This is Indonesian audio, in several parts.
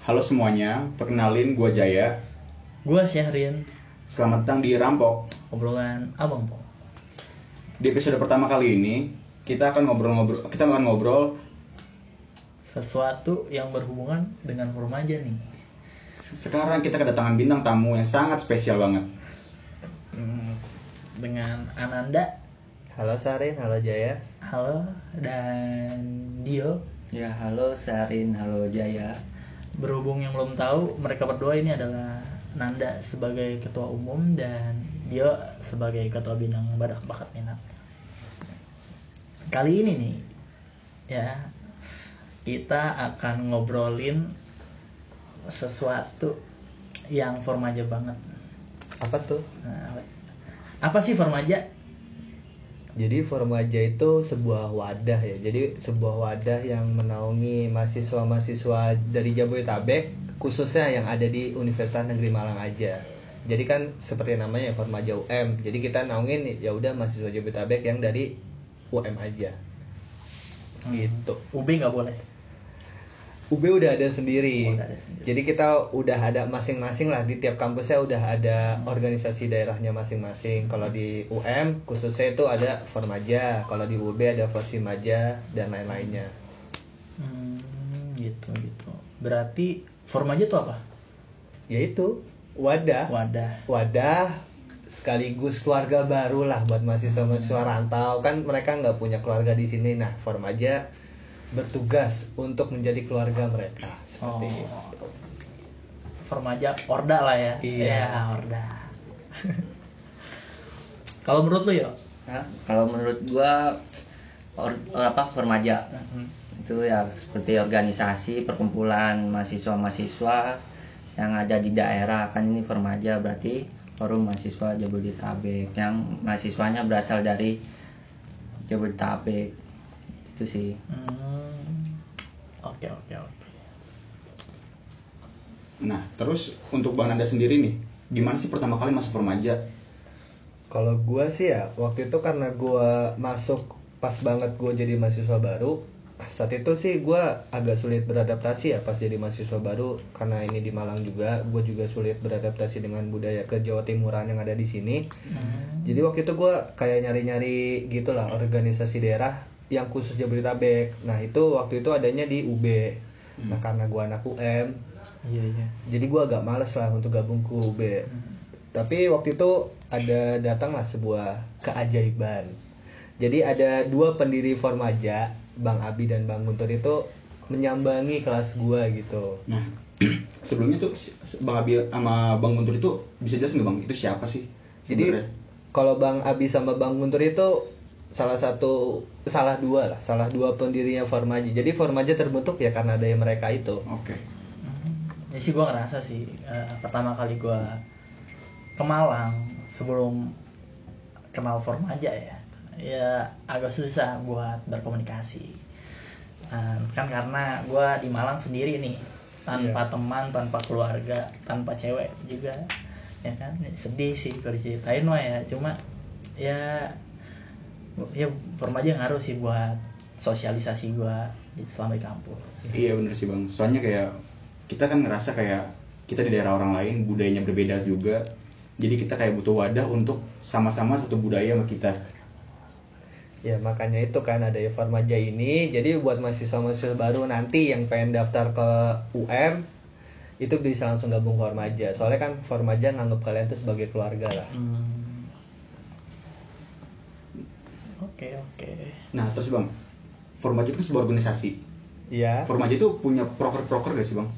Halo semuanya, perkenalin gue Jaya. Gua Syahrin, Selamat datang di Rampok. obrolan abang po. Di episode pertama kali ini, kita akan ngobrol-ngobrol, kita akan ngobrol Sesuatu yang berhubungan dengan remaja nih. sekarang kita kedatangan bintang tamu yang sangat spesial banget. Hmm, Dengan Ananda, Halo Sarin, halo Jaya. halo dan Dio. Ya, halo Sarin, halo Jaya. Berhubung yang belum tahu, mereka berdua ini adalah Nanda sebagai ketua umum dan Dio sebagai ketua bidang badak bakat minat. Kali ini nih, ya kita akan ngobrolin sesuatu yang formaja banget. Apa tuh? Nah, apa sih formaja? Jadi Formaja itu sebuah wadah ya. Jadi sebuah wadah yang menaungi mahasiswa-mahasiswa dari Jabodetabek, khususnya yang ada di Universitas Negeri Malang aja. Jadi kan seperti namanya ya, Formaja UM. Jadi kita naungin ya udah mahasiswa Jabodetabek yang dari UM aja. Hmm. Gitu. UB nggak boleh. UB udah ada sendiri. Udah ada sendiri. Jadi kita udah ada masing-masing lah di tiap kampusnya udah ada organisasi daerahnya masing-masing. Kalau di UM khususnya itu ada Formaja, kalau di UB ada Forsimaja dan lain-lainnya. Hmm, gitu gitu. Berarti formaja itu apa? Yaitu wadah, Wadah. wadah sekaligus keluarga baru lah buat mahasiswa-mahasiswa rantau kan mereka nggak punya keluarga di sini. Nah Formaja bertugas untuk menjadi keluarga mereka seperti Oh. itu. Formaja Orda lah ya. Iya. Ya, Orda. Kalau menurut lu ya? Kalau menurut gua or, apa Formaja Hmm. itu ya seperti organisasi perkumpulan mahasiswa-mahasiswa yang ada di daerah kan ini Formaja berarti forum mahasiswa Jabodetabek yang mahasiswanya berasal dari Jabodetabek itu sih Hmm. Oke oke oke. Nah, terus untuk Bang Nanda sendiri nih, gimana sih pertama kali masuk Formaja? Kalau gua sih ya waktu itu karena gua masuk pas banget gua jadi mahasiswa baru saat itu sih gua agak sulit beradaptasi ya pas jadi mahasiswa baru karena ini di Malang juga gue juga sulit beradaptasi dengan budaya ke Jawa Timuran yang ada di sini Hmm. jadi waktu itu gua kayak nyari-nyari gitulah organisasi daerah yang khusus Jabodetabek nah itu waktu itu adanya di UB nah karena gua anak UM Iya iya. jadi gua agak males lah untuk gabung ke UB Hmm. tapi waktu itu ada datanglah sebuah keajaiban. Jadi ada dua pendiri Formaja, Bang Abi dan Bang Guntur itu menyambangi kelas gua gitu. Nah, sebelumnya tuh Bang Abi sama Bang Guntur itu bisa jelasin nggak Bang? Itu siapa sih? Jadi sebenarnya? kalau Bang Abi sama Bang Guntur itu salah satu salah dua lah, salah dua pendirinya Formaja. Jadi Formaja terbentuk ya karena ada mereka itu. Oke. Hmm. Ya sih gue ngerasa sih eh, pertama kali gue ke Malang sebelum kenal Formaja ya, ya agak susah buat berkomunikasi. Eh, kan karena gue di Malang sendiri nih, tanpa teman, tanpa keluarga, tanpa cewek juga, ya kan sedih sih kalau diceritain mah ya. Cuma ya ya Formaja ngaruh sih buat sosialisasi gue selama di kampus. Iya bener sih Bang. Soalnya kayak kita kan ngerasa kayak kita di daerah orang lain budayanya berbeda juga. Jadi kita kayak butuh wadah untuk sama-sama satu budaya sama kita. Ya makanya itu kan ada Formaja ini. Jadi buat mahasiswa-mahasiswa baru nanti yang pengen daftar ke UM itu bisa langsung gabung Formaja. Soalnya kan Formaja nganggap kalian tuh sebagai keluarga lah. Hmm. Oke oke. Nah terus Bang, Formaja itu sebuah organisasi. Ya. Formaja itu punya proker-proker gak sih Bang?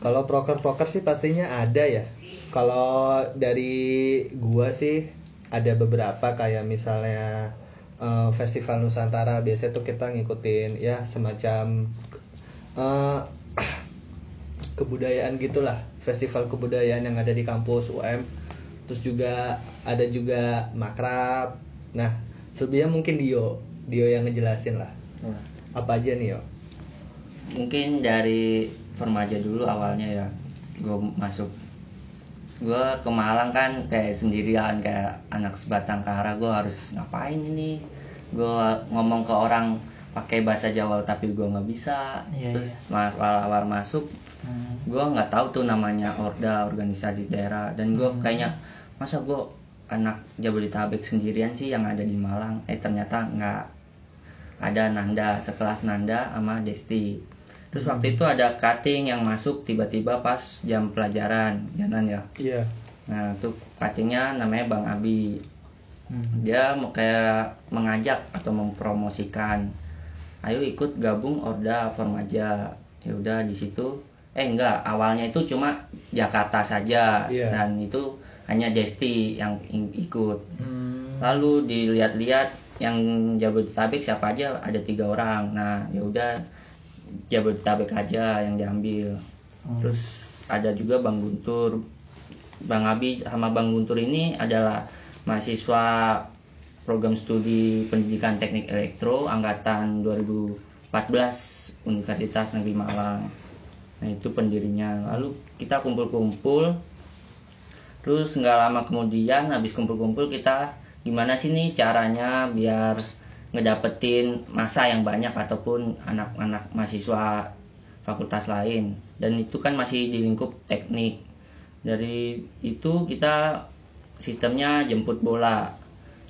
Kalau proker-proker sih pastinya ada ya. Kalau dari gua sih ada beberapa kayak misalnya eh, Festival Nusantara biasanya tuh kita ngikutin ya semacam eh, kebudayaan gitulah, festival kebudayaan yang ada di kampus UM. Terus juga ada juga makrab. Nah, selebihnya mungkin Dio, Dio yang ngejelasin lah. Nah, Apa aja nih yo? mungkin dari Formaja dulu awalnya ya. Gue masuk. Gue ke Malang kan kayak sendirian kayak anak sebatang kara. Gue harus ngapain ini? Gue ngomong ke orang pakai bahasa Jawa tapi gue nggak bisa. Iya, terus ma- awal-awal masuk Hmm. gue nggak tahu tuh namanya orda organisasi daerah. Dan gue Hmm. kayaknya masa gue anak Jabodetabek sendirian sih yang ada di Malang eh ternyata nggak ada Nanda sekelas Nanda sama Desti terus waktu itu ada cutting yang masuk tiba-tiba pas jam pelajaran ya Nan ya Iya. nah tuh cuttingnya namanya Bang Abi Hmm. dia mau kayak mengajak atau mempromosikan ayo ikut gabung Orda Formaja ya udah di situ eh enggak awalnya itu cuma Jakarta saja Iya. dan itu hanya Desti yang ikut. Hmm. lalu dilihat-lihat yang Jabodetabek siapa aja ada tiga orang. Nah ya udah Jabodetabek aja yang diambil. Hmm. terus ada juga Bang Guntur. Bang Abi sama Bang Guntur ini adalah mahasiswa program studi pendidikan teknik elektro angkatan 2014 Universitas Negeri Malang. Nah itu pendirinya. Lalu kita kumpul-kumpul terus nggak lama kemudian habis kumpul-kumpul kita gimana sih nih caranya biar ngedapetin masa yang banyak ataupun anak-anak mahasiswa fakultas lain. Dan itu kan masih di lingkup teknik. Dari itu kita sistemnya jemput bola.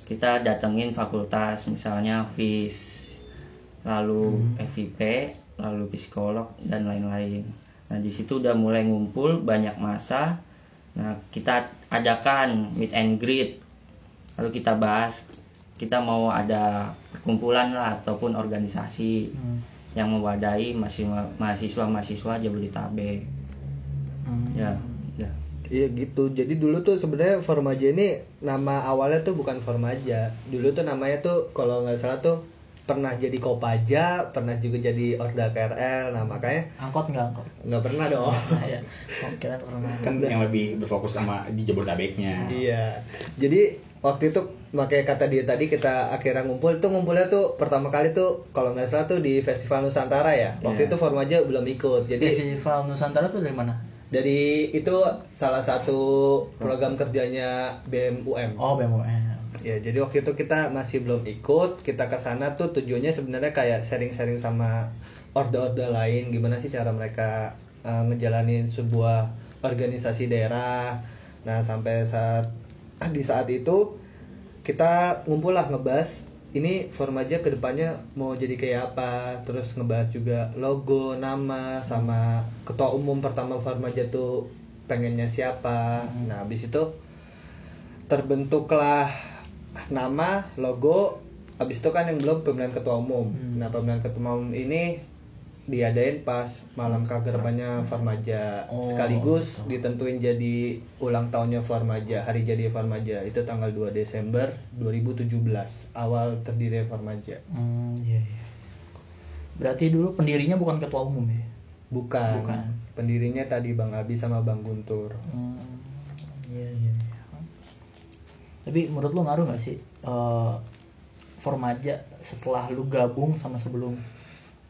Kita datengin fakultas misalnya FIS lalu FIP lalu psikolog dan lain-lain. Nah di situ udah mulai ngumpul banyak masa nah kita adakan meet and greet lalu kita bahas kita mau ada perkumpulan lah ataupun organisasi Hmm. yang mewadahi mahasiswa mahasiswa Jabodetabek Hmm. ya ya Iya gitu. Jadi dulu tuh sebenarnya Formaja ini nama awalnya tuh bukan Formaja. Dulu tuh namanya tuh kalau nggak salah tuh pernah jadi Kopaja, pernah juga jadi Orda KRL. Nah makanya angkot nggak angkot nggak pernah dong. Nah, ya oh, kira pernah kan yang lebih berfokus sama di Jabodetabeknya iya. Jadi waktu itu pakai kata dia tadi kita akhirnya ngumpul tuh ngumpulnya tuh pertama kali tuh kalau nggak salah tuh di Festival Nusantara ya. Waktu Iya. itu Formaja belum ikut. Jadi festival Nusantara tuh dari mana dari itu salah satu program kerjanya BMUM. oh BMUM Ya, jadi waktu itu kita masih belum ikut. Kita ke sana tuh tujuannya sebenarnya kayak sharing-sharing sama order-order lain gimana sih cara mereka uh, ngejalanin sebuah organisasi daerah. Nah, sampai saat di saat itu kita ngumpul lah ngebahas ini Formaja ke depannya mau jadi kayak apa terus ngebahas juga logo nama sama ketua umum pertama Formaja tuh pengennya siapa nah habis itu terbentuklah nama logo habis itu kan yang belum pemilihan ketua umum Hmm. nah pemilihan ketua umum ini diadain pas malam kagerbannya Formaja Oh, sekaligus gitu. ditentuin jadi ulang tahunnya Formaja hari jadi Formaja itu tanggal 2 Desember 2017 awal terdiri Formaja hmm iya iya berarti dulu pendirinya bukan ketua umum ya bukan, Bukan. pendirinya tadi Bang Abi sama Bang Guntur Hmm, iya iya. Tapi menurut lu ngaruh nggak sih eh, Formaja setelah lu gabung sama sebelum?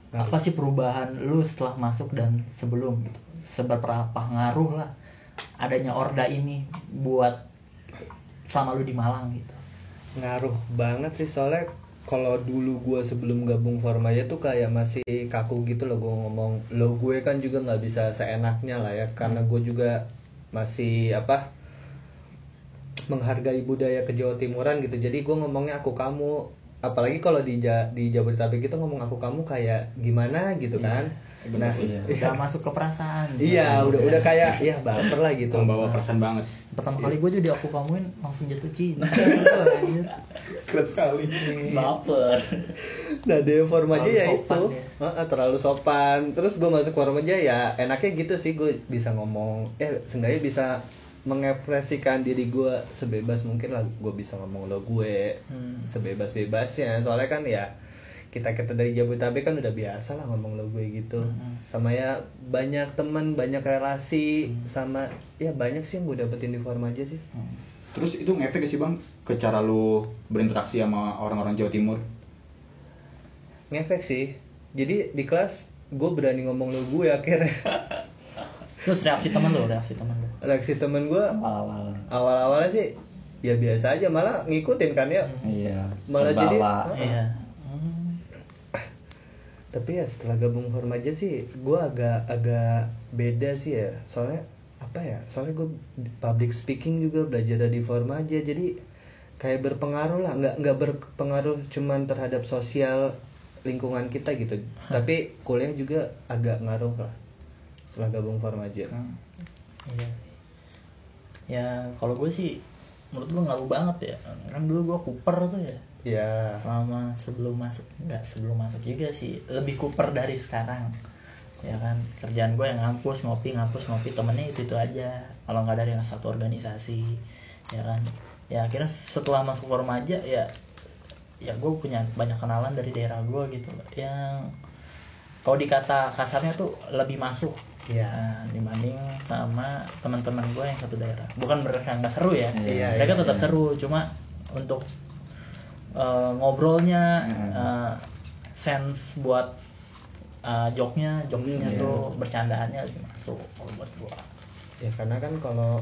Ngaruh. Apa sih perubahan lu setelah masuk dan sebelum? Gitu? Seberapa ngaruh lah adanya Orda ini buat selama lu di Malang gitu? ngaruh banget sih soalnya kalau dulu gue sebelum gabung Formaja tuh kayak masih kaku gitu loh gue ngomong lo gue kan juga nggak bisa seenaknya lah ya karena gue juga masih apa menghargai budaya ke Jawa Timuran gitu jadi gue ngomongnya aku kamu apalagi kalau di Ja- di Jabodetabek itu ngomong aku kamu kayak gimana gitu kan bener nah sih. Iya. Udah masuk ke perasaan. iya udah udah kayak ya baper lah gitu membawa perasaan banget Pertama kali gue jadi aku kamuin langsung jatuh cinta. Keren sekali baper Nah di Formaja Terlalu ya itu ya. Heeh, terlalu sopan. Terus gue masuk Formaja ya enaknya gitu sih gue bisa ngomong. Eh seenggaknya bisa mengekspresikan diri gue sebebas mungkin lah gue bisa ngomong lo gue Hmm. sebebas bebasnya soalnya kan ya kita kita dari Jabodetabek kan udah biasa lah ngomong lo gue gitu. Hmm. sama ya banyak teman banyak relasi sama ya banyak sih yang gue dapetin di Formaja sih. Hmm. terus itu ngefek gak sih bang ke cara lu berinteraksi sama orang-orang Jawa Timur? Ngefek sih. Jadi di kelas gue berani ngomong lo gue akhirnya Terus reaksi temen lu, reaksi temen lu. reaksi temen gue awal-awal awal-awalnya sih ya biasa aja malah ngikutin kan ya iya Malah jadi- terbawa. Heeh. Iya. Hmm. tapi ya setelah gabung Formaja sih gue agak agak beda sih ya soalnya apa ya soalnya gue public speaking juga belajar dari Formaja jadi kayak berpengaruh lah nggak nggak berpengaruh cuman terhadap sosial lingkungan kita gitu tapi kuliah juga agak ngaruh lah setelah gabung Formaja Hmm. Iya sih. Ya kalau gue sih menurut gue ngaruh banget ya. Kan dulu gue kuper tuh ya. ya Selama sebelum masuk nggak sebelum masuk juga sih lebih kuper dari sekarang. Ya kan kerjaan gue yang ngampus ngopi ngampus ngopi temennya itu itu aja. Kalau nggak dari satu organisasi ya kan. Ya akhirnya setelah masuk Formaja ya ya gue punya banyak kenalan dari daerah gue gitu yang kalau dikata kasarnya tuh lebih masuk ya Nah, dibanding sama teman-teman gue yang satu daerah. Bukan mereka nggak seru ya. Iya, mereka iya, tetap iya. seru, cuma untuk eh, ngobrolnya, eh, sense buat eh, joknya, jokesnya Hmm, tuh bercandaannya lebih masuk kalau buat gue. ya karena kan kalau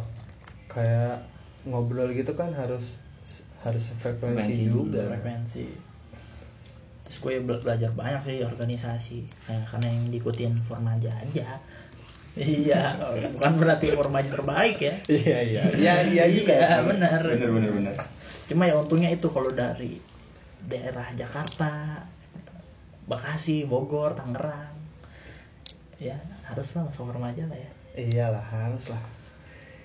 kayak ngobrol gitu kan harus harus frekuensi Frekuensi juga Frekuensi. Terus gue bela- belajar banyak sih organisasi, Kayak karena yang diikutin formaja aja. Iya, bukan berarti formaja terbaik ya. iya iya iya iya juga Iya, benar. bener bener bener Cuma ya untungnya itu kalau dari daerah Jakarta, Bekasi, Bogor, Tangerang, ya haruslah masuk remaja lah ya. iyalah harus lah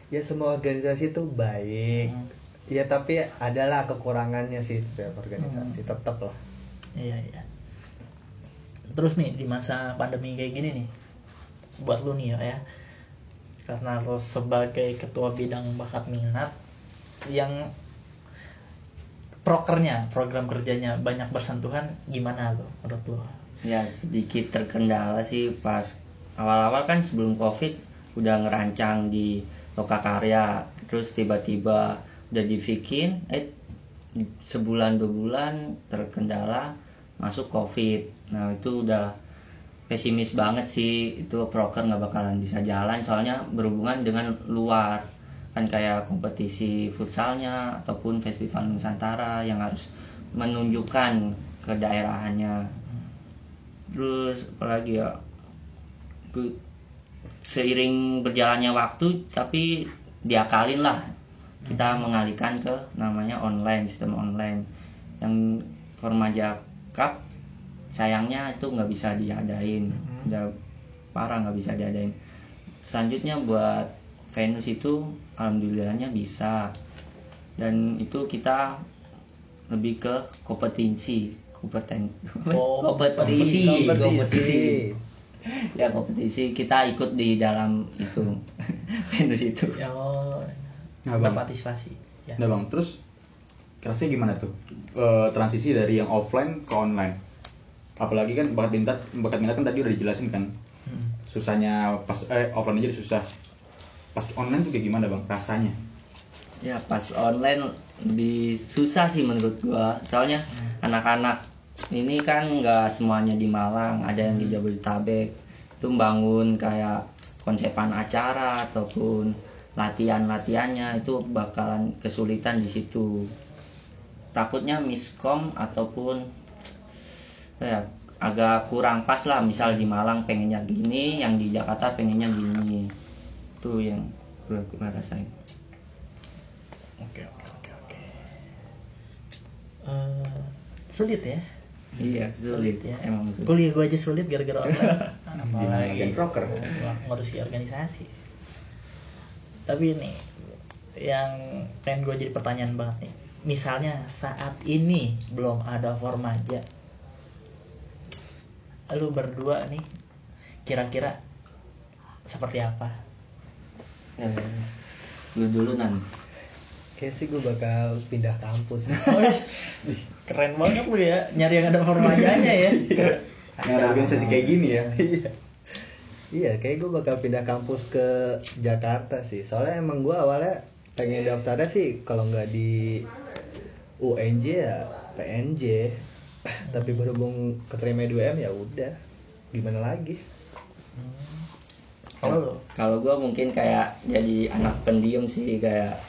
ya semua organisasi tuh baik Hmm. ya tapi adalah kekurangannya sih setiap organisasi Hmm. tetap lah Iya iya. Terus nih di masa pandemi kayak gini nih, buat lu nih ya, ya. Karena lo sebagai ketua bidang bakat minat yang prokernya, program kerjanya banyak bersentuhan, gimana lo menurut lo? ya sedikit terkendala sih pas awal-awal kan sebelum covid udah ngerancang di lokakarya terus tiba-tiba udah dibikin eh sebulan dua bulan terkendala masuk covid. Nah itu udah pesimis banget sih. Itu proker nggak bakalan bisa jalan soalnya berhubungan dengan luar. Kan kayak kompetisi futsalnya ataupun festival Nusantara yang harus menunjukkan ke daerahannya terus apalagi ya? Seiring berjalannya waktu tapi diakalin lah. Kita mengalihkan ke namanya online sistem online. Yang Formaja Cup sayangnya itu nggak bisa diadain Mhm. udah parah nggak bisa diadain selanjutnya buat Venus itu alhamdulillahnya bisa dan itu kita lebih ke kompetisi kompeten Oh, kompetisi kompetisi. kompetisi ya kompetisi kita ikut di dalam itu Venus itu Ya, Nah, Bang. berpartisipasi. Ya. Nah bang, terus rasanya gimana tuh Eh, transisi dari yang offline ke online? Apalagi kan bakat minat, bakat minat kan tadi udah dijelasin kan, Hmm. susahnya pas eh offline aja susah. Pas online tuh kayak gimana bang rasanya? ya pas online lebih susah sih menurut gua soalnya anak-anak ini kan nggak semuanya di Malang ada yang di Jabodetabek itu membangun kayak konsepan acara ataupun latihan-latihannya itu bakalan kesulitan di situ takutnya miskom ataupun ya agak kurang pas lah misal di Malang pengennya gini yang di Jakarta pengennya gini itu yang gue rasain Oke oke oke oke. Eh, sulit ya. Iya sulit ya. emang sulit. Kuliah gue aja sulit gara-gara online. Gimana lagi proker? Wah, ngurusi organisasi. Tapi ini yang pengen gue jadi pertanyaan banget nih. Misalnya saat ini belum ada formaja, lu berdua nih kira-kira seperti apa? Ya, lu dulu nan. kayak sih gue bakal pindah kampus Wes, keren banget lu ya nyari yang ada formajanya ya. Yang ada organisasi kayak gini ya? iya iya kayak gue bakal pindah kampus ke Jakarta sih soalnya emang gue awalnya pengen daftarnya sih kalau nggak di UNJ ya PNJ tapi berhubung keterima 2M ya udah. Gimana lagi? Kalau? Kalau gue mungkin kayak jadi anak pendiam sih kayak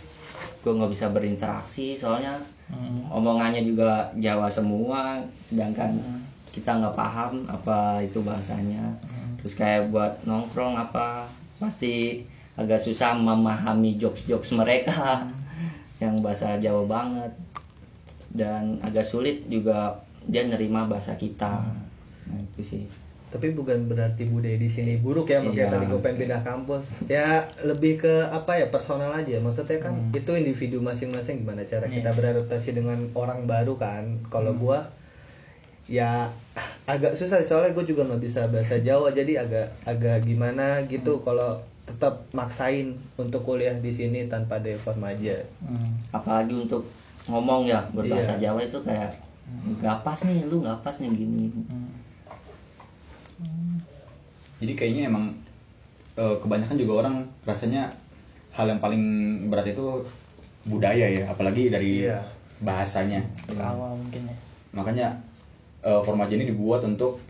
gue nggak bisa berinteraksi. Soalnya Hmm. omongannya juga Jawa semua sedangkan Hmm. kita nggak paham apa itu bahasanya. Terus kayak buat nongkrong apa pasti agak susah memahami jokes-jokes mereka yang bahasa Jawa banget. Dan agak sulit juga dia nerima bahasa kita nah itu sih tapi bukan berarti budaya di sini buruk ya makanya Iya, tadi gue pengen oke. pindah kampus ya lebih ke apa ya personal aja maksudnya kan Hmm. itu individu masing-masing gimana cara Iya. kita beradaptasi dengan orang baru kan kalau Hmm. gua ya agak susah soalnya gue juga nggak bisa bahasa Jawa jadi agak agak gimana Hmm. gitu kalau tetap maksain untuk kuliah di sini tanpa ada formaja Hmm. apalagi untuk ngomong ya berbahasa Iya. Jawa itu kayak nggak pas nih lu nggak pas nih gini. Hmm. jadi kayaknya emang eh, kebanyakan juga orang rasanya hal yang paling berat itu budaya ya apalagi dari Iya. bahasanya. Awal mungkin ya. Makanya eh, Formaja ini dibuat untuk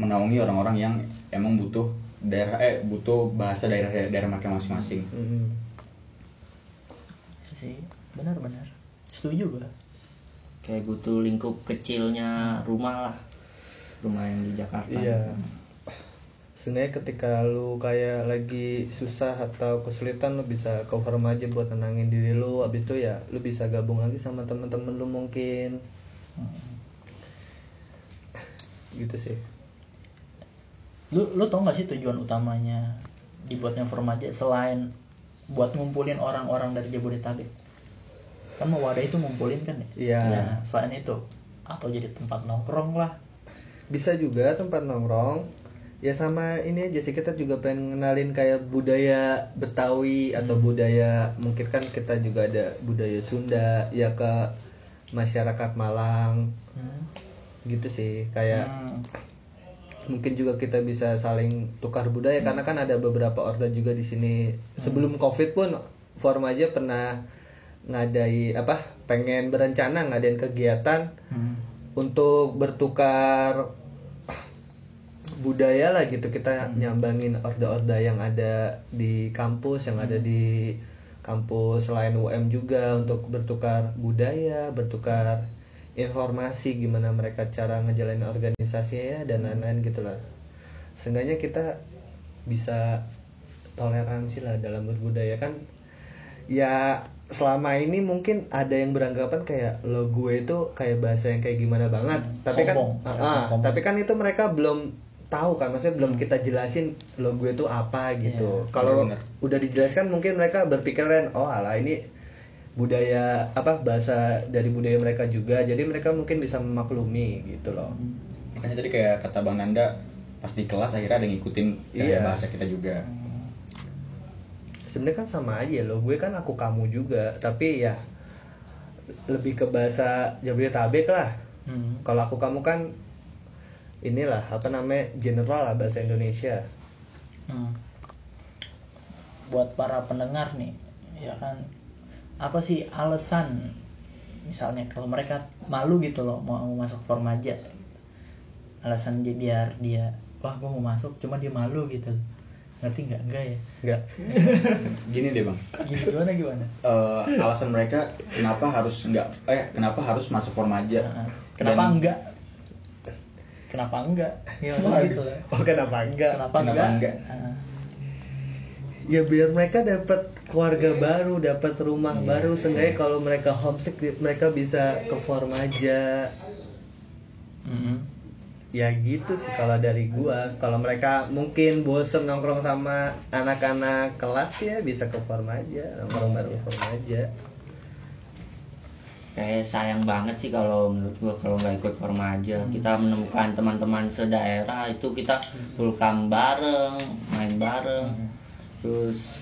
menaungi orang-orang yang emang butuh daerah eh butuh bahasa daerah daerah mereka masing-masing. Mhm. Ya sih. Benar-benar setuju gue kayak butuh lingkup kecilnya rumah lah rumah yang di Jakarta Iya. Sebenarnya ketika lu kayak lagi susah atau kesulitan lu bisa cover aja buat tenangin diri lu. Abis itu ya lu bisa gabung lagi sama temen-temen lu mungkin. Gitu sih. lu lu tau gak sih tujuan utamanya dibuatnya Formaja selain buat ngumpulin orang-orang dari Jabodetabek kan mau wadah itu ngumpulin kan ya Iya. Nah, selain itu atau jadi tempat nongkrong lah Bisa juga tempat nongkrong. Ya sama ini aja sih kita juga pengen ngenalin kayak budaya Betawi atau budaya mungkin kan kita juga ada budaya Sunda ya ke masyarakat Malang Hmm. gitu sih kayak Hmm. mungkin juga kita bisa saling tukar budaya karena kan ada beberapa orda juga di sini sebelum covid pun Formaja pernah ngadai apa pengen berencana ngadain kegiatan Hmm. untuk bertukar budaya lah gitu. Kita nyambangin orda-orda yang ada di kampus yang ada di kampus selain UM juga untuk bertukar budaya bertukar informasi gimana mereka cara ngejalanin organisasi ya dan lain-lain gitu lah. Seenggaknya kita bisa toleransi lah dalam berbudaya. Kan ya selama ini mungkin ada yang beranggapan kayak lo gue itu kayak bahasa yang kayak gimana banget Hmm, tapi kan sombong. Ah, Ya, sombong. tapi kan itu mereka belum tahu kan maksudnya belum kita jelasin lo gue itu apa gitu Iya, kalau udah dijelaskan mungkin mereka berpikiran oh alah ini budaya apa bahasa dari budaya mereka juga jadi mereka mungkin bisa memaklumi gitu loh Hmm. makanya tadi kayak kata bang Nanda pas di kelas akhirnya ada yang ngikutin gaya Iya. bahasa kita juga sebenarnya kan sama aja lo gue kan aku kamu juga. Tapi ya lebih ke bahasa Jabodetabek lah. Hmm. kalau aku kamu kan inilah apa namanya general lah bahasa Indonesia. Hmm. Buat para pendengar nih, ya kan, apa sih alasan misalnya kalau mereka malu gitu loh mau masuk formaja, alasan dia biar dia, wah gue mau masuk, cuma dia malu gitu, ngerti nggak? Enggak ya? enggak gini deh bang Gimana gimana? Eh, alasan mereka kenapa harus nggak eh kenapa harus masuk formaja Nah, kenapa Dan- enggak? Kenapa enggak? Gimana gitu? oh kenapa enggak Kenapa, Kenapa enggak? enggak? Ah. ya biar mereka dapat keluarga baru dapat rumah Iya. baru seenggaknya kalau mereka homesick mereka bisa ke formaja Mm-mm. Ya gitu sih kalau dari gua. Kalau mereka mungkin bosen nongkrong sama anak-anak kelas ya bisa ke formaja nongkrong bareng formaja kayak sayang banget sih kalau menurut gua kalau nggak ikut formaja kita menemukan teman-teman sedaerah itu kita pulkam bareng main bareng. Terus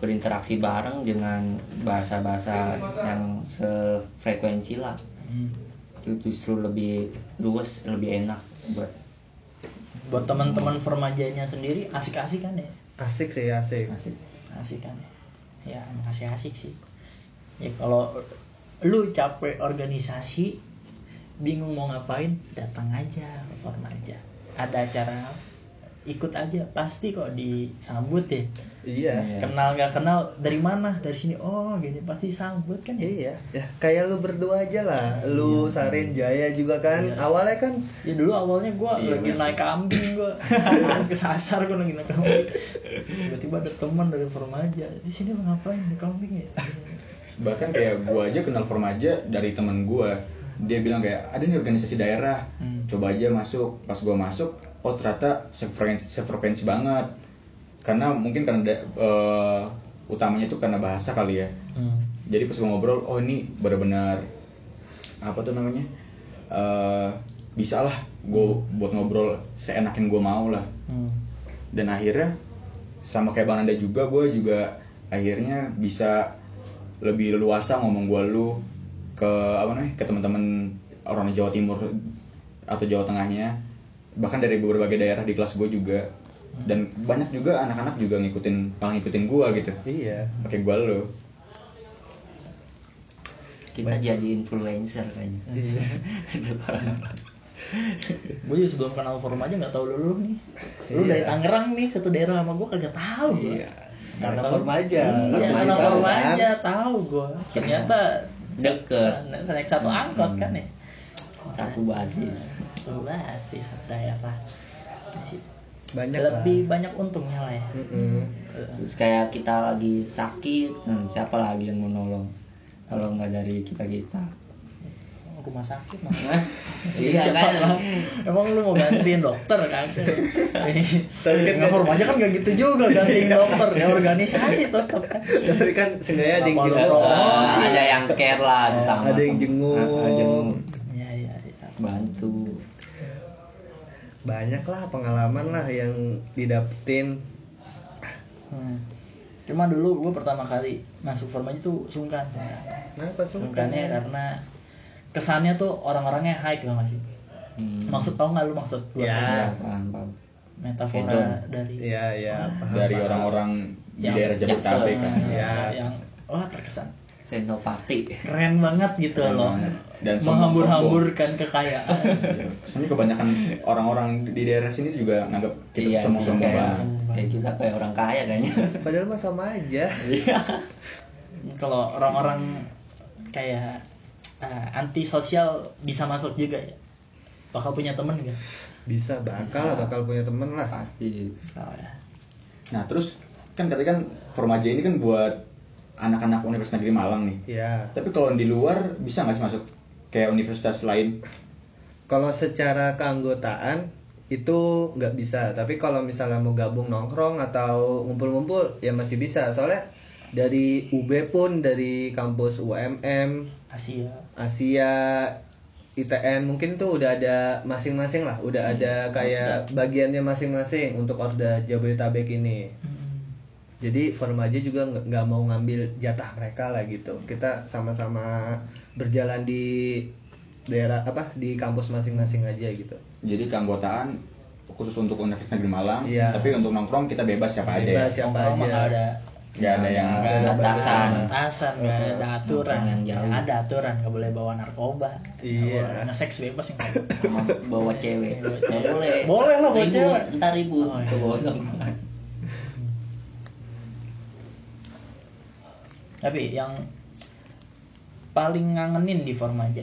berinteraksi bareng dengan bahasa-bahasa yang sefrekuensi lah. Hmm. itu justru lebih luas lebih enak buat Buat teman-teman formajanya sendiri asik-asik kan ya? asik sih asik. Asik. Asik kan ya? Emang asik asik sih. Ya kalau lu capek organisasi bingung mau ngapain datang aja ke formaja ada acara ikut aja. Pasti kok disambut ya iya. Iya. kenal nggak kenal dari mana? Dari sini. Oh gini. Pasti disambut kan ya? Iya, ya kayak lu berdua aja lah. Lu Sarin Jaya juga kan. Iya. Awalnya kan ya dulu awalnya gue Iya, lagi naik kambing gue kesasar gue lagi naik kambing. Tiba-tiba ada teman dari Formaja. Di sini lu ngapain? Naik kambing ya? Bahkan kayak gua aja kenal Formaja dari temen gua. Dia bilang kayak ada nih organisasi daerah. Hmm. coba aja masuk. Pas gua masuk oh ternyata sefrekuensi, sefrekuensi banget karena mungkin karena eh, utamanya itu karena bahasa kali ya hmm. jadi pas gua ngobrol oh ini benar-benar apa tuh namanya eh bisa lah gue buat ngobrol seenakin gue mau lah Hmm. dan akhirnya sama kayak bang Anda juga gue juga akhirnya bisa lebih leluasa ngomong gue lu ke apa namanya ke teman-teman orang Jawa Timur atau Jawa Tengahnya bahkan dari berbagai daerah di kelas gue juga dan banyak juga anak-anak juga ngikutin malah ngikutin gue gitu iya. pakai gue lu kita jadi influencer kayaknya Iya. gue juga sebelum kenal Formaja nggak tahu lu, lu nih lu Iya. dari Tangerang nih satu daerah sama gue kagak tahu gue Iya. Anak Formaja. Iya, Waktu anak kita Formaja kan. tahu gue. Ternyata Deket. naik satu angkot kan ya. satu basis Satu basis daerah. Banyak Lebih lah. banyak untungnya lah ya. Mm-mm. terus kayak kita lagi sakit hmm, siapa lagi yang mau nolong kalau nggak dari kita kita Rumah sakit mah. iya Siapa kan lah? Emang lu mau gantiin dokter kan? Tapi kan- nggak Formaja kan gak gitu juga gantiin dokter ya organisasi tetap kan. Tapi kan seenggaknya ada yang jenguk. Ah, ada yang care lah sama Ada yang jenguk. Ah, ah, jenguk. Iya iya iya. bantu Banyak lah pengalaman lah yang didapetin. Hmm. Cuma dulu gue pertama kali masuk Formaja tuh sungkan, sungkan. Kenapa suka? Sungkannya karena kesannya tuh orang-orangnya high tau gak sih? Hmm. Maksud tau gak lu maksud gue? Ya. Iya, paham paham Metafora Hedon. dari Iya, iya. paham, dari orang-orang di daerah Jabodetabek kan Ya. yang wah terkesan senopati keren banget gitu Keren loh. banget. Dan menghambur-hamburkan kekayaan. Soalnya kebanyakan orang-orang di daerah sini juga nganggap kita Iya sombong-sombong banget. kayak kita kayak orang kaya kayaknya Padahal mah sama aja. Iya. Kalau orang-orang kayak eh, anti sosial bisa masuk juga ya. Bakal punya temen gak? Bisa bakal Bisa. bakal punya temen lah. pasti Oh, ya. Nah terus kan katanya kan Formaja ini kan buat anak-anak Universitas Negeri Malang nih. Iya. Tapi kalau di luar bisa nggak sih masuk kayak universitas lain? Kalau secara keanggotaan itu nggak bisa, tapi kalau misalnya mau gabung nongkrong atau ngumpul-ngumpul ya masih bisa. Soalnya dari UB pun dari kampus UMM, Asia. Asia, ITN mungkin tuh udah ada masing-masing lah, udah ada kayak bagiannya masing-masing untuk Orda Jabodetabek ini. Hmm. Jadi Formaja juga nggak mau ngambil jatah mereka lah gitu. Kita sama-sama berjalan di daerah apa di kampus masing-masing aja gitu. Jadi keanggotaan khusus untuk Universitas Negeri Malang. Iya. Tapi untuk nongkrong kita bebas siapa aja. Bebas. Ya? Siapa Nongkrong aja. ada Nggak ada yang Nggak ada ada batasan batasan, nggak ada aturan. Nongkrong yang jauh. Ada aturan, nggak boleh bawa narkoba. Iya. Nggak boleh Nge-seks bebas yang sama bawa cewek boleh Boleh lah bawa cewek. ntar ribut Oh, iya bawah tongkrongan. Tapi yang paling ngangenin di Formaja.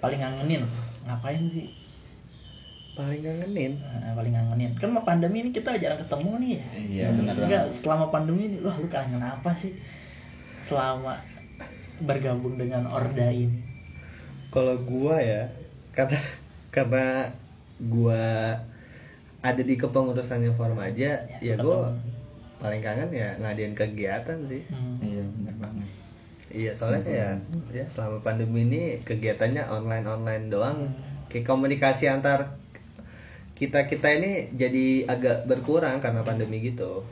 Paling ngangenin ngapain sih? Paling ngangenin. Nah, paling ngangenin. Kan sama pandemi ini kita jarang ketemu nih ya. Iya benar Enggak, banget. selama pandemi ini, wah lu kangen apa sih? Selama bergabung dengan Orda ini. Kalau gua ya, kata karena gua ada di kepengurusannya Formaja, Ya, ya gua dong. Paling kangen ya ngadain kegiatan sih. Hmm. iya benar banget Iya soalnya kayak ya selama pandemi ini kegiatannya online online doang. Kayak komunikasi antar kita kita ini jadi agak berkurang karena pandemi gitu.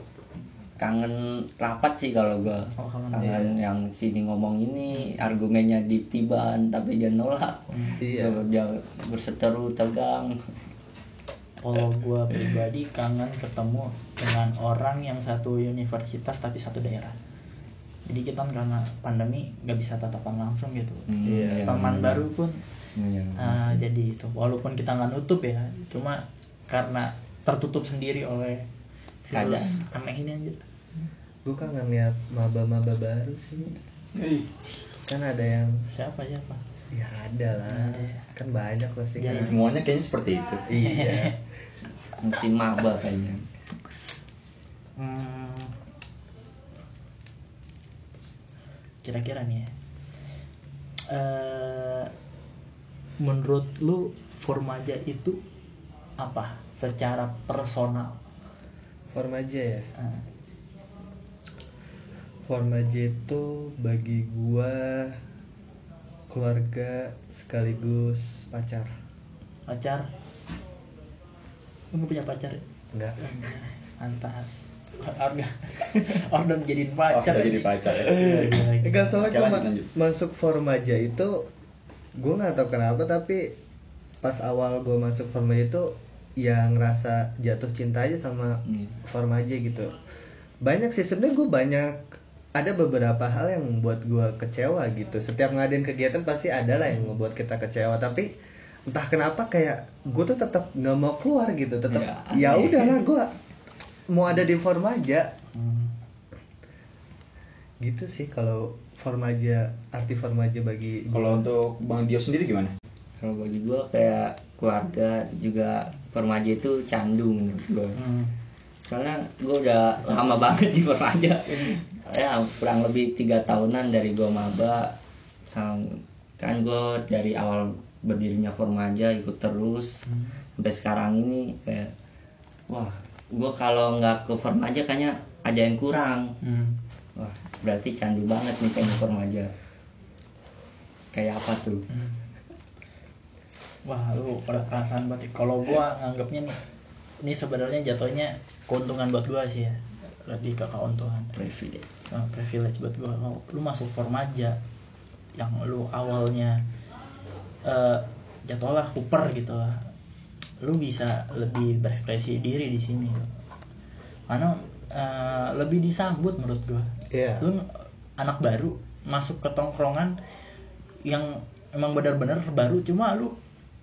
kangen rapat sih kalau gua Oh, kangen. kangen yang sini ngomong ini argumennya ditiban tapi dia nolak Iya. dia berseteru tegang Kalau gua pribadi kangen ketemu dengan orang yang satu universitas tapi satu daerah. Jadi kita kan karena pandemi nggak bisa tatapan langsung gitu. Hmm, Iya, Teman benar. baru pun Iya, ah, jadi itu walaupun kita nggak nutup ya, cuma karena tertutup sendiri oleh virus Keadaan. aneh ini aja gue kangen lihat maba-maba baru sih kan ada yang siapa siapa ya ada lah Iya. kan banyak pasti Iya. kan. semuanya kayaknya seperti itu iya musim maba kayaknya. Hmm. kira-kira nih ya. Eh, menurut lu formaja itu apa? Secara personal. Formaja ya? Eh, formaja itu bagi gua keluarga sekaligus pacar. Pacar lu punya pacar? Enggak. Antas Organ Organ jadiin pacar Oh, udah jadi pacar ya. Iya, iya, iya. Enggak soalnya Oke, gua lanjut, ma- masuk formaja itu gue nggak tahu kenapa tapi pas awal gue masuk formaja itu yang ngerasa jatuh cinta aja sama Iya. formaja gitu. Banyak sih sebenarnya gue banyak ada beberapa hal yang membuat gue kecewa gitu. Setiap ngadain kegiatan pasti ada lah yang membuat kita kecewa tapi entah kenapa kayak gue tuh tetap nggak mau keluar gitu tetap Ya, ya udahlah gue mau ada di formaja Hmm. gitu sih kalau formaja arti formaja bagi kalau untuk bang Dio sendiri gimana? Kalau bagi gue kayak keluarga juga permaja itu candu menurut gue Hmm. soalnya gue udah lama banget di permaja ya kurang lebih tiga tahunan dari gue maba Sang- kan gue dari awal berdirinya formaja ikut terus Hmm. sampai sekarang ini kayak wah gue kalau nggak ke formaja kayaknya ada yang kurang Hmm. wah berarti candu banget nih kayaknya formaja kayak apa tuh Hmm. Wah, lu perasaan banget. Kalau gua nganggapnya nih, ini sebenarnya jatuhnya keuntungan buat gua sih ya. Lebih ke keuntungan. privilege Nah, privilege buat gua. Lu, lu masuk formaja yang lu awalnya eh jatuhlah kuper gitu lah. Lu bisa lebih berekspresi diri di sini. Karena eh, lebih disambut menurut gua Iya. lu anak baru masuk ke tongkrongan yang emang benar-benar baru cuma lu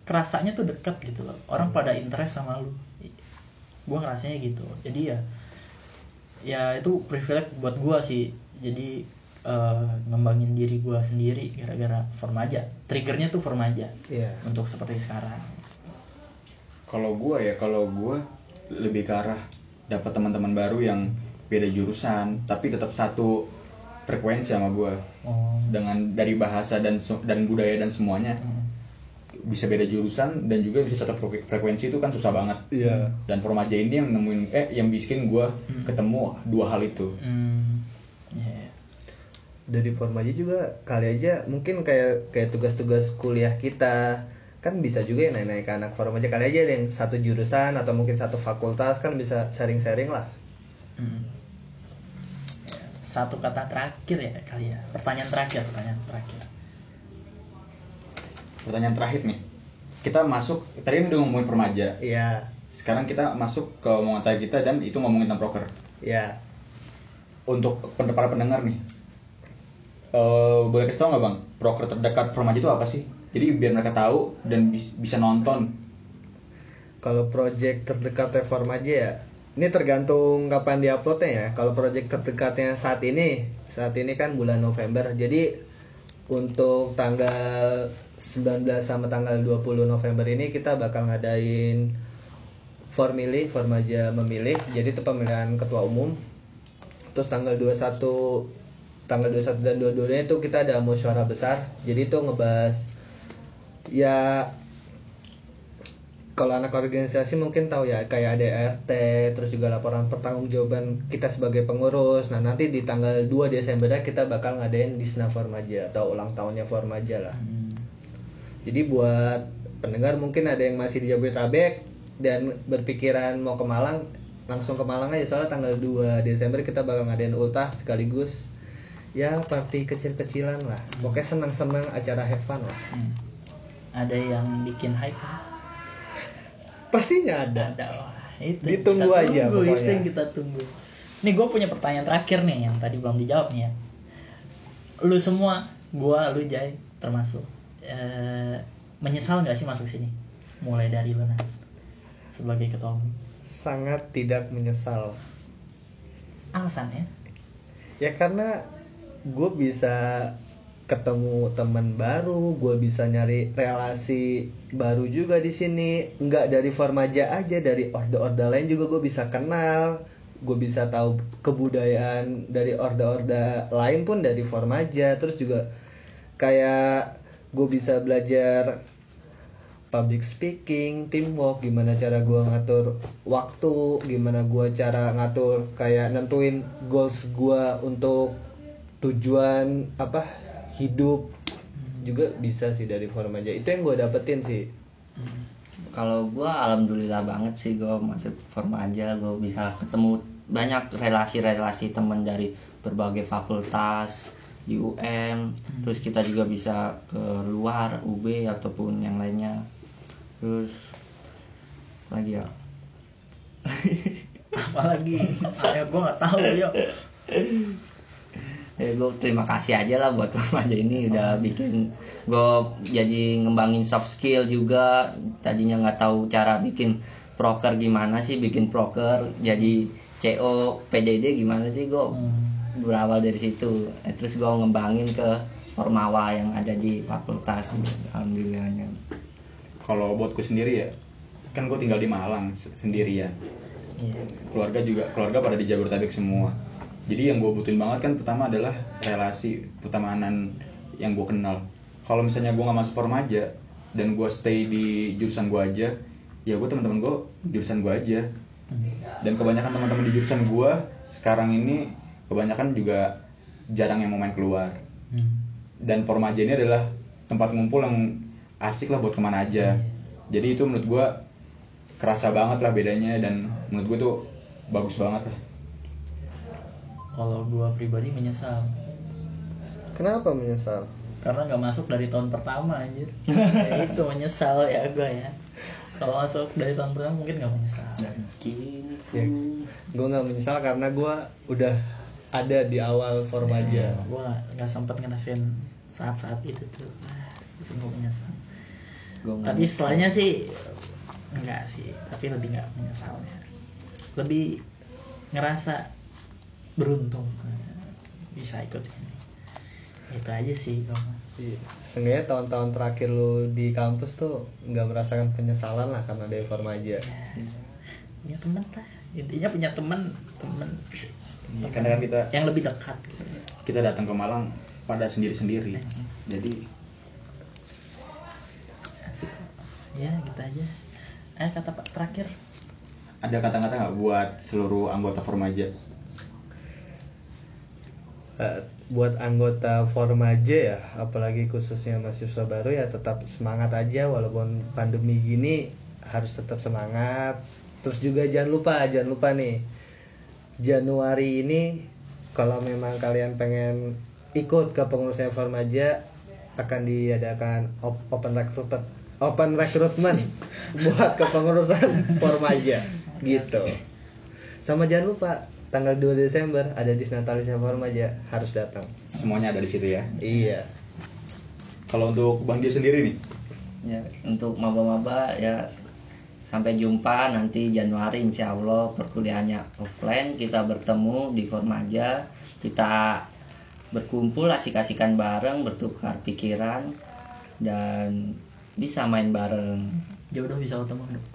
kerasanya tuh dekat gitu loh orang pada interest sama lu gua ngerasanya gitu jadi ya ya itu privilege buat gua sih jadi eh, ngembangin diri gua sendiri gara-gara formaja triggernya tuh formaja Iya. untuk seperti sekarang kalau gua ya kalau gua lebih ke arah dapat teman-teman baru yang beda jurusan tapi tetap satu frekuensi sama gua oh dengan dari bahasa dan dan budaya dan semuanya Hmm. bisa beda jurusan dan juga bisa satu frek- frekuensi itu kan susah banget Iya. dan formaja ini yang nemuin eh yang bikin gua Hmm. ketemu dua hal itu Hmm. Dari formaja juga kali aja mungkin kayak kayak tugas-tugas kuliah kita kan bisa juga ya naik-naik ke anak formaja kali aja ada yang satu jurusan atau mungkin satu fakultas kan bisa sharing-sharing lah. Hmm. Satu kata terakhir ya kali ya. Pertanyaan terakhir, pertanyaan terakhir. pertanyaan terakhir nih kita masuk tadi ini udah ngomongin formaja Iya. sekarang kita masuk ke omongan kita dan itu ngomongin tentang proker Iya. untuk para pendengar nih eh boleh kasih tau nggak bang proker terdekat formaja itu apa sih jadi biar mereka tahu dan bis- bisa nonton Kalau project terdekatnya formaja ya ini tergantung kapan diuploadnya ya. Kalau project terdekatnya saat ini, saat ini kan bulan November. Jadi untuk tanggal 19 sama tanggal 20 November ini kita bakal ngadain formili, formaja memilih. Jadi itu pemilihan ketua umum. Terus tanggal 21 tanggal 21 dan 22 nya itu kita ada musyawarah besar. Jadi itu ngebahas ya kalau anak organisasi mungkin tahu ya kayak ada RT terus juga laporan pertanggungjawaban kita sebagai pengurus nah nanti di tanggal 2 Desember kita bakal ngadain Disna Formaja atau ulang tahunnya Formaja lah Hmm. jadi buat pendengar mungkin ada yang masih di Jabodetabek dan berpikiran mau ke Malang langsung ke Malang aja soalnya tanggal 2 Desember kita bakal ngadain ultah sekaligus ya party kecil-kecilan lah pokoknya senang-senang acara have fun lah Hmm. Ada yang bikin hype kan? pastinya ada Ada. Wah, itu Ditunggu kita aja tunggu, Itu yang kita tunggu. Nih gue punya pertanyaan terakhir nih yang tadi belum dijawab nih ya. Lu semua, gua, lu Jai termasuk eh, menyesal nggak sih masuk sini? Mulai dari lu nah. sebagai ketua umum sangat tidak menyesal alasannya ya karena gue bisa ketemu teman baru gue bisa nyari relasi baru juga di sini. Nggak dari Formaja aja dari orde-orde lain juga gue bisa kenal. Gue bisa tahu kebudayaan dari orde-orde lain pun dari Formaja terus juga kayak gue bisa belajar public speaking, teamwork, gimana cara gue ngatur waktu, gimana gue cara ngatur kayak nentuin goals gue untuk tujuan apa hidup juga bisa sih dari forum aja itu yang gue dapetin sih. Kalau gue alhamdulillah banget sih gue masuk form aja gue bisa ketemu banyak relasi-relasi teman dari berbagai fakultas di UM terus kita juga bisa ke luar UB ataupun yang lainnya. Terus lagi ya? Apalagi ya? Gue nggak tahu yo ya gue terima kasih aja lah buat remaja ini udah bikin gue jadi ngembangin soft skill juga. Tadinya nggak tahu cara bikin proker gimana sih bikin proker jadi CO PDD gimana sih gue berawal dari situ. Eh, terus gue ngembangin ke Formawa yang ada di fakultas alhamdulillahnya. Kalau buat gue sendiri ya, kan gue tinggal di Malang se- sendirian. iya. Keluarga juga keluarga pada di Jabodetabek semua. Jadi yang gue butuhin banget kan pertama adalah relasi pertemanan yang gue kenal. Kalau misalnya gue nggak masuk Formaja dan gue stay di jurusan gue aja, ya gue teman-teman gue jurusan gue aja. Dan kebanyakan teman-teman di jurusan gue sekarang ini kebanyakan juga jarang yang mau main keluar. Dan Formaja ini adalah tempat ngumpul yang asik lah buat ke mana aja jadi itu menurut gua kerasa banget lah bedanya dan menurut gua tuh bagus banget lah kalau gue pribadi menyesal. Kenapa menyesal? Karena nggak masuk dari tahun pertama anjir. Ya, itu menyesal ya gue ya. Kalau masuk dari tahun pertama mungkin nggak menyesal. Kini ya, gue nggak menyesal karena gue udah ada di awal Formaja gue nggak sempat ngerasain saat-saat itu tuh. Sungguh menyesal. Tapi setelahnya sih enggak sih. Tapi lebih nggak menyesalnya lebih ngerasa beruntung. Eh, bisa ikut ini. Itu aja sih mah. Iya. Seenggaknya tahun-tahun terakhir lu di kampus tuh nggak merasakan penyesalan lah karena dari Formaja. ya, punya teman lah. Intinya punya teman teman Iya, karena kan kita yang lebih dekat. gitu. kita datang ke Malang pada sendiri-sendiri. Jadi Asik kok. ya gitu aja. Eh kata pak terakhir. Ada kata-kata nggak buat seluruh anggota Formaja buat anggota Formaja ya, apalagi khususnya mahasiswa baru ya tetap semangat aja walaupun pandemi gini harus tetap semangat. Terus juga jangan lupa, jangan lupa nih Januari ini kalau memang kalian pengen ikut ke pengurusnya Formaja akan diadakan op- open recruitment open recruitment buat kepengurusan Formaja gitu. Sama jangan lupa tanggal 2 Desember ada di Natalis Formaja harus datang. semuanya ada di situ ya? Iya. kalau untuk Bang Dio sendiri nih? Ya untuk maba-maba ya sampai jumpa nanti Januari insya Allah perkuliahannya offline kita bertemu di Formaja kita berkumpul asik-asikan bareng bertukar pikiran dan bisa main bareng. Jodoh bisa ketemu dong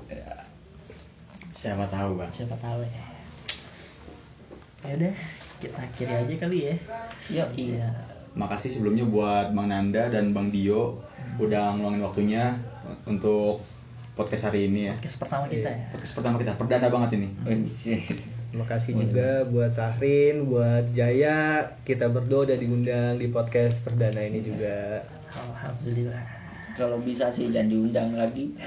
siapa tahu bang. Siapa tahu ya ya udah kita akhiri aja kali ya. Yuk iya. Makasih sebelumnya buat Bang Nanda dan Bang Dio udah ngeluangin waktunya untuk podcast hari ini ya. podcast pertama kita ya. Podcast pertama kita. Perdana banget ini. Terima kasih juga buat Sahrin, buat Jaya. Kita berdua udah diundang di podcast perdana ini juga. alhamdulillah. Kalau bisa sih dan diundang lagi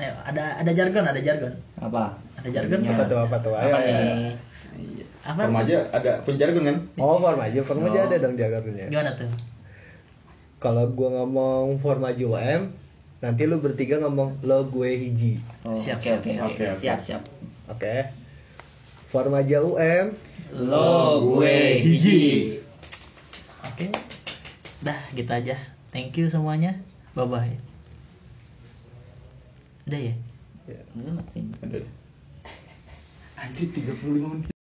ayo ada ada jargon ada jargon apa Ada jargon Apa tuh, apa tuh? Ayo, apa ayo. apa Formaja ada penjargon kan? Oh, Formaja, Formaja Oh. ada dong jagarnya. gimana tuh Kalau gua ngomong Formaja UM, nanti lu bertiga ngomong lo gue hiji. oh, Siap, oke siap, oke siap. Oke, oke. siap siap Oke. Formaja UM, lo gue hiji oke dah gitu aja thank you semuanya bye bye Udah ya? Ya. Enggak, masih. Udah. Anjir 35 menit.